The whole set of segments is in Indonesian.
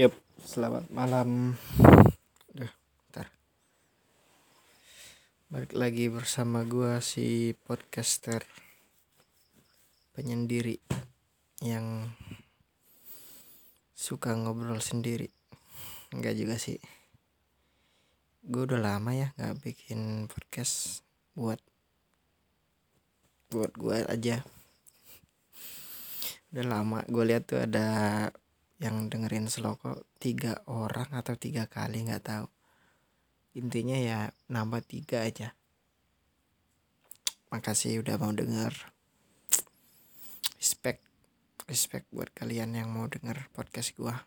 Yup, selamat malam. Duh, ntar. Balik lagi bersama gua si podcaster penyendiri yang suka ngobrol sendiri. Enggak juga sih. Gue udah lama ya nggak bikin podcast buat buat gua aja. Udah lama gue lihat tuh ada yang dengerin Seloko tiga orang atau tiga kali nggak tahu. Intinya ya nambah tiga aja. Makasih udah mau denger. Respect respect buat kalian yang mau denger podcast gua.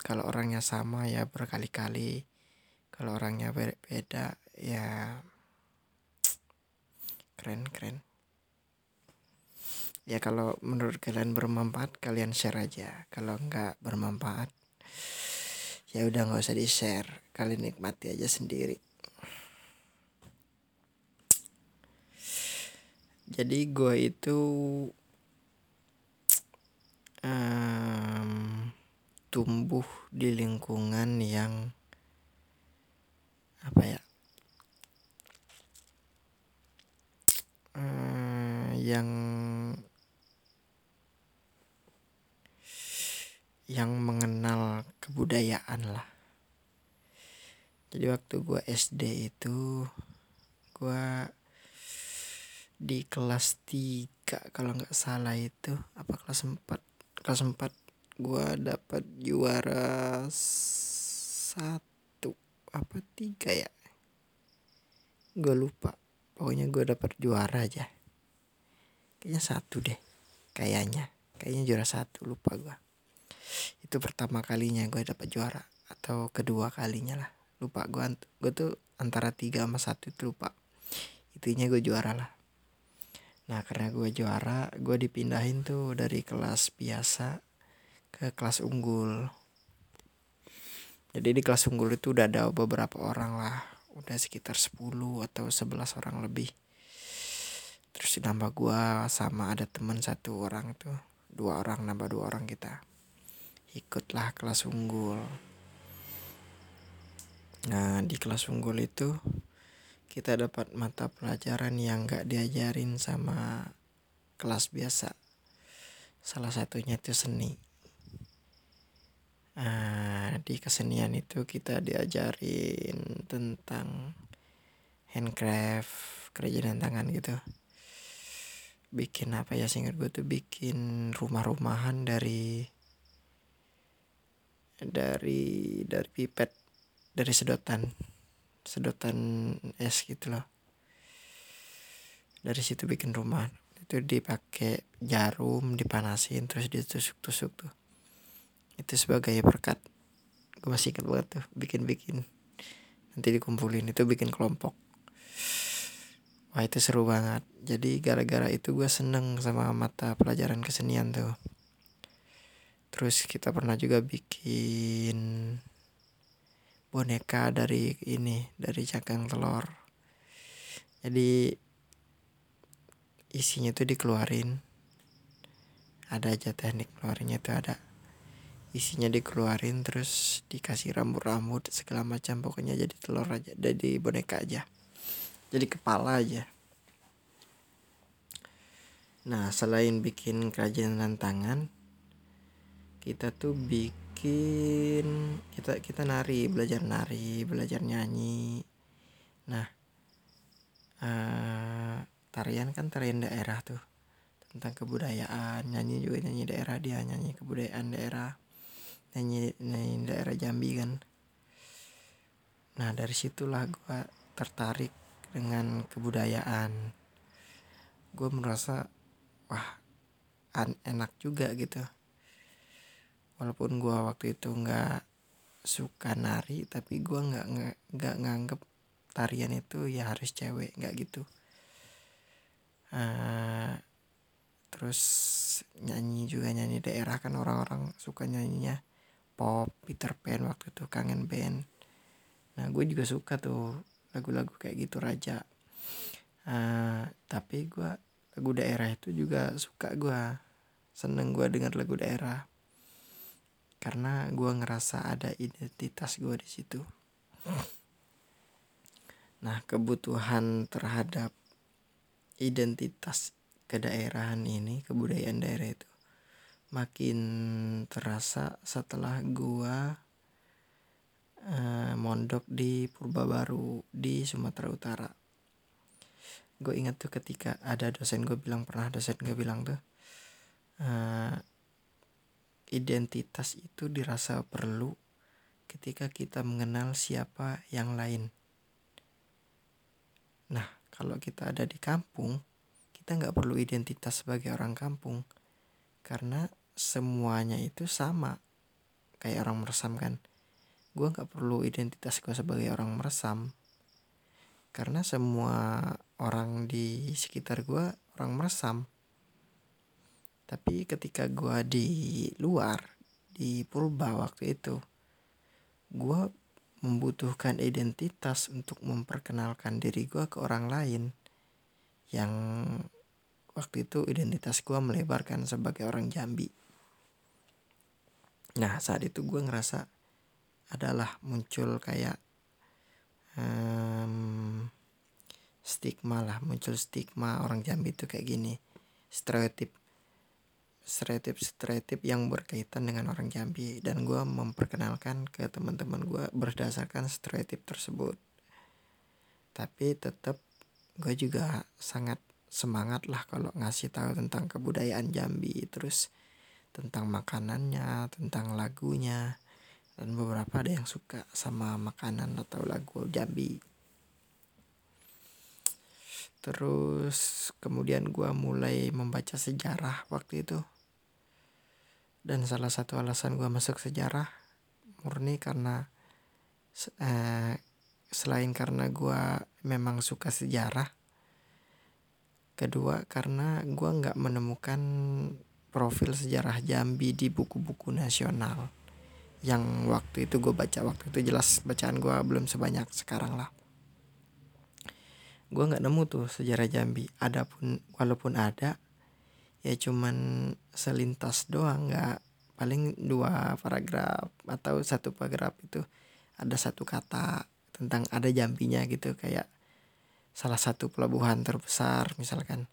Kalau orangnya sama ya berkali-kali. Kalau orangnya beda ya keren keren ya kalau menurut kalian bermanfaat kalian share aja. Kalau nggak bermanfaat ya udah nggak usah di share kalian nikmati aja sendiri. Jadi gue itu um, tumbuh di lingkungan yang apa ya uh, yang yang mengenal kebudayaan lah jadi waktu gue SD itu gue di kelas 3 kalau nggak salah itu apa kelas 4 kelas 4 gue dapat juara satu apa tiga ya? Gue lupa pokoknya gue dapat juara aja. Kayaknya satu deh kayaknya. Kayaknya juara satu lupa gue itu pertama kalinya gue dapat juara atau kedua kalinya lah lupa gue gue tuh antara tiga sama satu itu lupa. Itunya gue juara lah. Nah karena gue juara gue dipindahin tuh dari kelas biasa ke kelas unggul. Jadi di kelas unggul itu udah ada beberapa orang lah. Udah sekitar 10 atau 11 orang lebih. Terus nambah gue sama ada teman satu orang tuh. Dua orang nambah dua orang kita. Ikutlah kelas unggul nah di kelas unggul itu kita dapat mata pelajaran yang gak diajarin sama kelas biasa. Salah satunya itu seni. Nah, di kesenian itu kita diajarin tentang handcraft kerajinan tangan gitu. Bikin apa ya singkat gue tuh bikin rumah-rumahan dari dari dari pipet dari sedotan sedotan es gitu loh. Dari situ bikin rumah. Itu dipakai jarum dipanasin terus ditusuk-tusuk tuh. Itu sebagai berkat gue masih ingat banget tuh bikin-bikin. Nanti dikumpulin itu bikin kelompok. Wah itu seru banget. Jadi gara-gara itu gue seneng sama mata pelajaran kesenian tuh. Terus kita pernah juga bikin boneka dari ini dari cangkang telur. Jadi isinya tuh dikeluarin. Ada aja teknik keluarinnya tuh ada. Isinya dikeluarin terus dikasih rambut-rambut segala macam. Pokoknya jadi telur aja jadi boneka aja. Jadi kepala aja. Nah selain bikin kerajinan tangan kita tuh bikin kita kita nari belajar nari belajar nyanyi. Nah uh, tarian kan tarian daerah tuh tentang kebudayaan. Nyanyi juga nyanyi daerah dia nyanyi kebudayaan daerah. Nyanyi nyanyi daerah Jambi kan. Nah dari situlah gue tertarik dengan kebudayaan. Gue merasa wah enak juga gitu walaupun gue waktu itu nggak suka nari tapi gue nggak nggak nganggep tarian itu ya harus cewek nggak gitu. Uh, terus nyanyi juga nyanyi daerah kan orang-orang suka nyanyinya. Pop Peter Pan waktu itu kangen band. Nah gue juga suka tuh lagu-lagu kayak gitu raja. Uh, tapi gue lagu daerah itu juga suka gue seneng gue dengar lagu daerah karena gue ngerasa ada identitas gue di situ. Nah kebutuhan terhadap identitas kedaerahan ini kebudayaan daerah itu makin terasa setelah gue uh, mondok di Purba Baru di Sumatera Utara. Gue ingat tuh ketika ada dosen gue bilang pernah dosen gue bilang tuh uh, identitas itu dirasa perlu ketika kita mengenal siapa yang lain. Nah, kalau kita ada di kampung, kita nggak perlu identitas sebagai orang kampung, karena semuanya itu sama, kayak orang meresam kan. Gue nggak perlu identitas gue sebagai orang meresam, karena semua orang di sekitar gue orang meresam tapi ketika gue di luar di purba waktu itu gue membutuhkan identitas untuk memperkenalkan diri gue ke orang lain yang waktu itu identitas gue melebarkan sebagai orang Jambi. Nah saat itu gue ngerasa adalah muncul kayak um, stigma lah muncul stigma orang Jambi itu kayak gini stereotip stereotip-stereotip yang berkaitan dengan orang Jambi. Dan gue memperkenalkan ke teman-teman gue berdasarkan stereotip tersebut. Tapi tetap gue juga sangat semangat lah kalau ngasih tahu tentang kebudayaan Jambi. Terus tentang makanannya tentang lagunya dan beberapa ada yang suka sama makanan atau lagu Jambi. Terus kemudian gue mulai membaca sejarah waktu itu dan salah satu alasan gue masuk sejarah murni karena eh, selain karena gue memang suka sejarah kedua karena gue nggak menemukan profil sejarah Jambi di buku-buku nasional yang waktu itu gue baca. Waktu itu jelas bacaan gue belum sebanyak sekarang lah. Gue nggak nemu tuh sejarah Jambi. Adapun walaupun ada ya cuman selintas doang nggak paling dua paragraf atau satu paragraf itu ada satu kata tentang ada jambinya gitu kayak salah satu pelabuhan terbesar misalkan.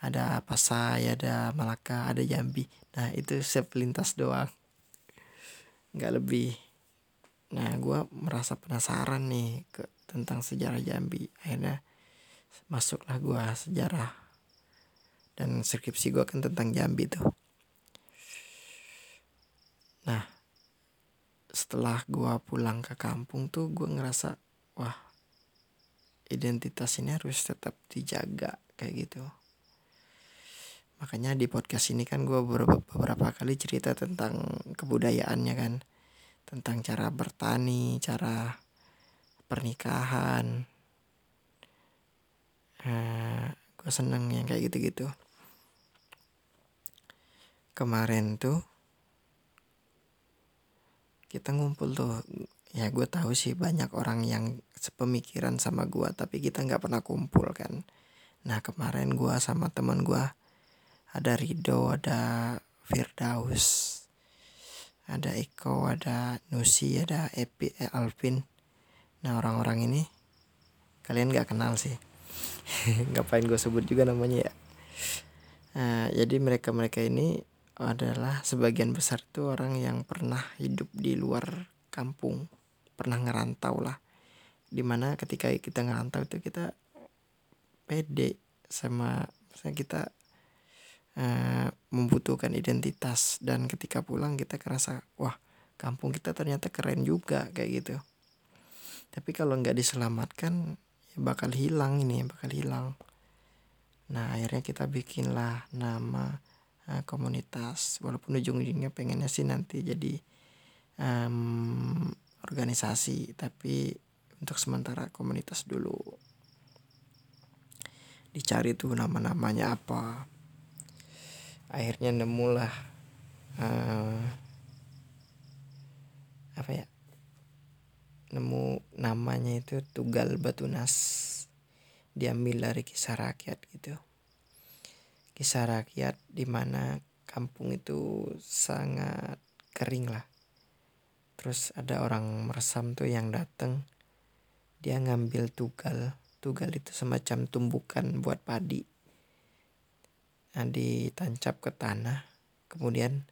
Ada Pasai ada Malaka ada Jambi. Nah itu sepelintas doang. Nggak lebih. Nah gue merasa penasaran nih ke tentang sejarah Jambi. Akhirnya masuklah gue sejarah dan skripsi gue kan tentang Jambi tuh. Nah setelah gue pulang ke kampung tuh gue ngerasa wah identitas ini harus tetap dijaga kayak gitu. Makanya di podcast ini kan gue beberapa, beberapa kali cerita tentang kebudayaannya kan. Tentang cara bertani cara pernikahan. Eh, gue seneng yang kayak gitu-gitu kemarin tuh kita ngumpul tuh. Ya gue tahu sih banyak orang yang sepemikiran sama gue tapi kita nggak pernah kumpul kan. Nah kemarin gue sama teman gue ada Rido ada Firdaus ada Eko ada Nusi ada Epi eh, Alvin. Nah orang-orang ini kalian nggak kenal sih. Ngapain gue sebut juga namanya ya? Nah, jadi mereka mereka ini adalah sebagian besar itu orang yang pernah hidup di luar kampung pernah ngerantau lah. Di mana ketika kita ngerantau itu kita pede sama misalnya kita uh, membutuhkan identitas. Dan ketika pulang kita kerasa wah kampung kita ternyata keren juga kayak gitu. Tapi kalau nggak diselamatkan ya bakal hilang ini bakal hilang. Nah akhirnya kita bikinlah nama uh, komunitas walaupun ujung-ujungnya pengennya sih nanti jadi um, organisasi tapi untuk sementara komunitas dulu. Dicari tuh nama-namanya apa. Akhirnya nemulah uh, apa ya? Nemu namanya itu Tugal Batunas. Diambil dari kisah rakyat gitu kisah rakyat di mana kampung itu sangat kering lah. Terus ada orang meresam tuh yang dateng. Dia ngambil tugal. Tugal itu semacam tumbukan buat padi. Nah, ditancap ke tanah. Kemudian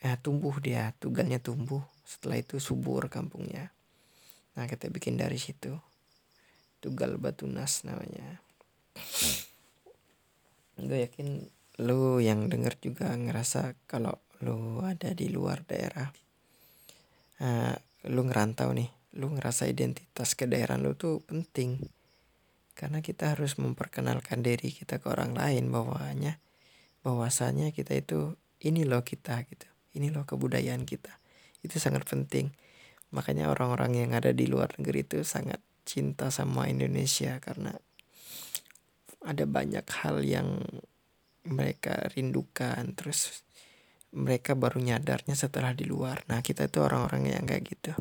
ya tumbuh dia. Tugalnya tumbuh. Setelah itu subur kampungnya. Nah kita bikin dari situ. Tugal batu nas namanya gue yakin lu yang denger juga ngerasa kalau lu ada di luar daerah uh, lu ngerantau nih lu ngerasa identitas ke daerah lu tuh penting. Karena kita harus memperkenalkan diri kita ke orang lain bahwanya bahwasanya kita itu ini loh kita gitu. Ini loh kebudayaan kita. Itu sangat penting. Makanya orang-orang yang ada di luar negeri itu sangat cinta sama Indonesia karena ada banyak hal yang mereka rindukan terus mereka baru nyadarnya setelah di luar. Nah kita itu orang-orang yang kayak gitu.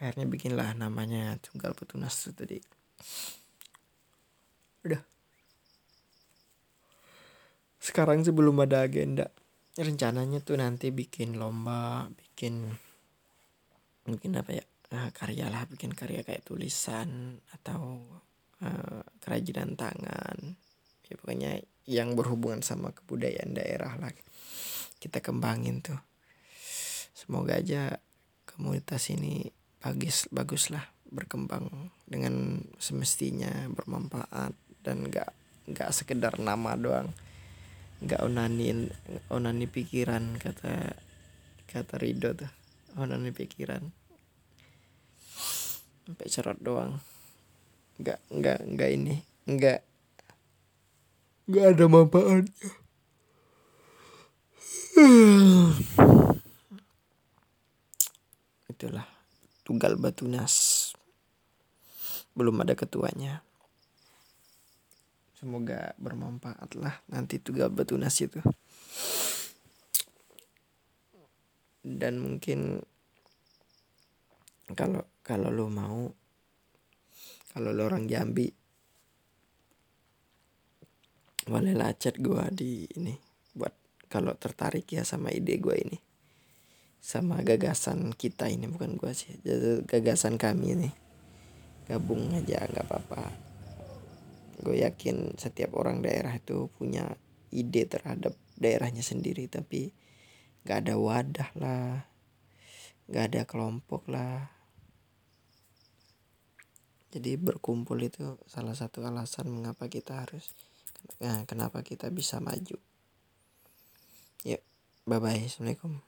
Akhirnya bikinlah namanya tunggal petunas itu tadi. Udah. Sekarang sih belum ada agenda. Rencananya tuh nanti bikin lomba bikin mungkin apa ya? Uh, karya lah bikin karya kayak tulisan atau uh, kerajinan tangan. Ya pokoknya yang berhubungan sama kebudayaan daerah lah. Kita kembangin tuh. Semoga aja komunitas ini bagus bagus lah berkembang dengan semestinya bermanfaat dan nggak nggak sekedar nama doang. Nggak onani onani pikiran kata kata Rido tuh. Onani pikiran. Sampai cerot doang nggak nggak nggak ini nggak. Nggak ada manfaatnya. Itulah tunggal batunas belum ada ketuanya. Semoga bermanfaat lah nanti tugas batunas itu. Dan mungkin kalau kalau lo mau kalau lo orang Jambi bolehlah chat gua di ini buat kalau tertarik ya sama ide gua ini. Sama gagasan kita ini bukan gua sih gagasan kami ini. Gabung aja nggak apa-apa. Gue yakin setiap orang daerah itu punya ide terhadap daerahnya sendiri tapi gak ada wadah lah gak ada kelompok lah jadi berkumpul itu salah satu alasan mengapa kita harus nah, kenapa kita bisa maju. Yuk bye bye assalamualaikum